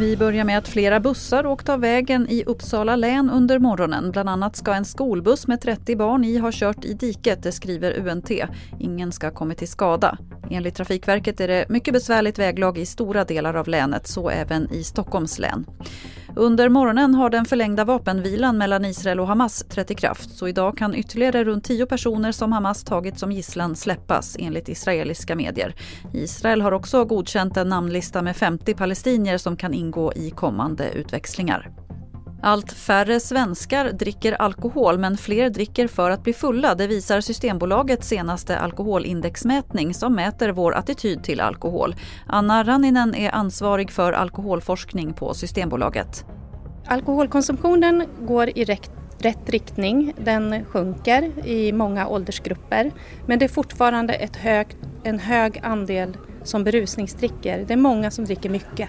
Vi börjar med att flera bussar åkt av vägen i Uppsala län under morgonen. Bland annat ska en skolbuss med 30 barn i ha kört i diket, det skriver UNT. Ingen ska ha kommit till skada. Enligt Trafikverket är det mycket besvärligt väglag i stora delar av länet, så även i Stockholms län. Under morgonen har den förlängda vapenvilan mellan Israel och Hamas trätt i kraft så idag kan ytterligare runt tio personer som Hamas tagit som gisslan släppas enligt israeliska medier. Israel har också godkänt en namnlista med 50 palestinier som kan ingå i kommande utväxlingar. Allt färre svenskar dricker alkohol men fler dricker för att bli fulla. Det visar Systembolagets senaste alkoholindexmätning som mäter vår attityd till alkohol. Anna Ranninen är ansvarig för alkoholforskning på Systembolaget. Alkoholkonsumtionen går i rätt, rätt riktning. Den sjunker i många åldersgrupper. Men det är fortfarande ett hög, en hög andel som berusningsdricker. Det är många som dricker mycket.